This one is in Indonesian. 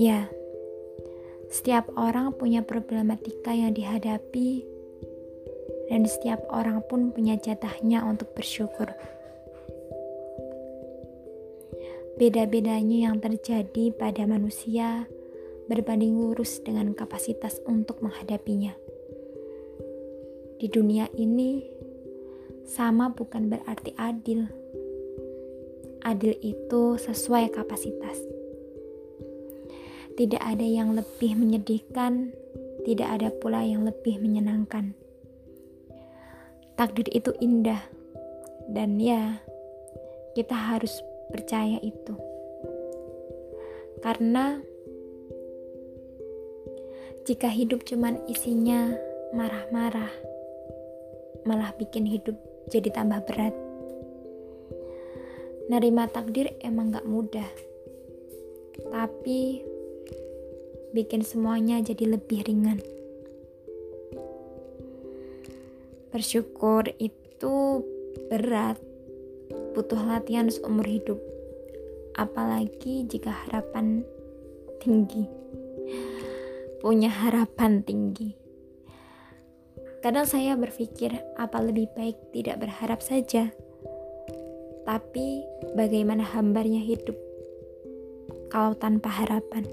Ya, setiap orang punya problematika yang dihadapi, dan setiap orang pun punya jatahnya untuk bersyukur. Beda-bedanya yang terjadi pada manusia berbanding lurus dengan kapasitas untuk menghadapinya. Di dunia ini, sama bukan berarti adil. Adil itu sesuai kapasitas. Tidak ada yang lebih menyedihkan, tidak ada pula yang lebih menyenangkan. Takdir itu indah, dan ya, kita harus percaya itu, karena jika hidup cuman isinya marah-marah, malah bikin hidup jadi tambah berat. Nerima takdir emang gak mudah, tapi bikin semuanya jadi lebih ringan. Bersyukur itu berat, butuh latihan seumur hidup, apalagi jika harapan tinggi, punya harapan tinggi. Kadang saya berpikir, apa lebih baik tidak berharap saja, tapi bagaimana hambarnya hidup kalau tanpa harapan.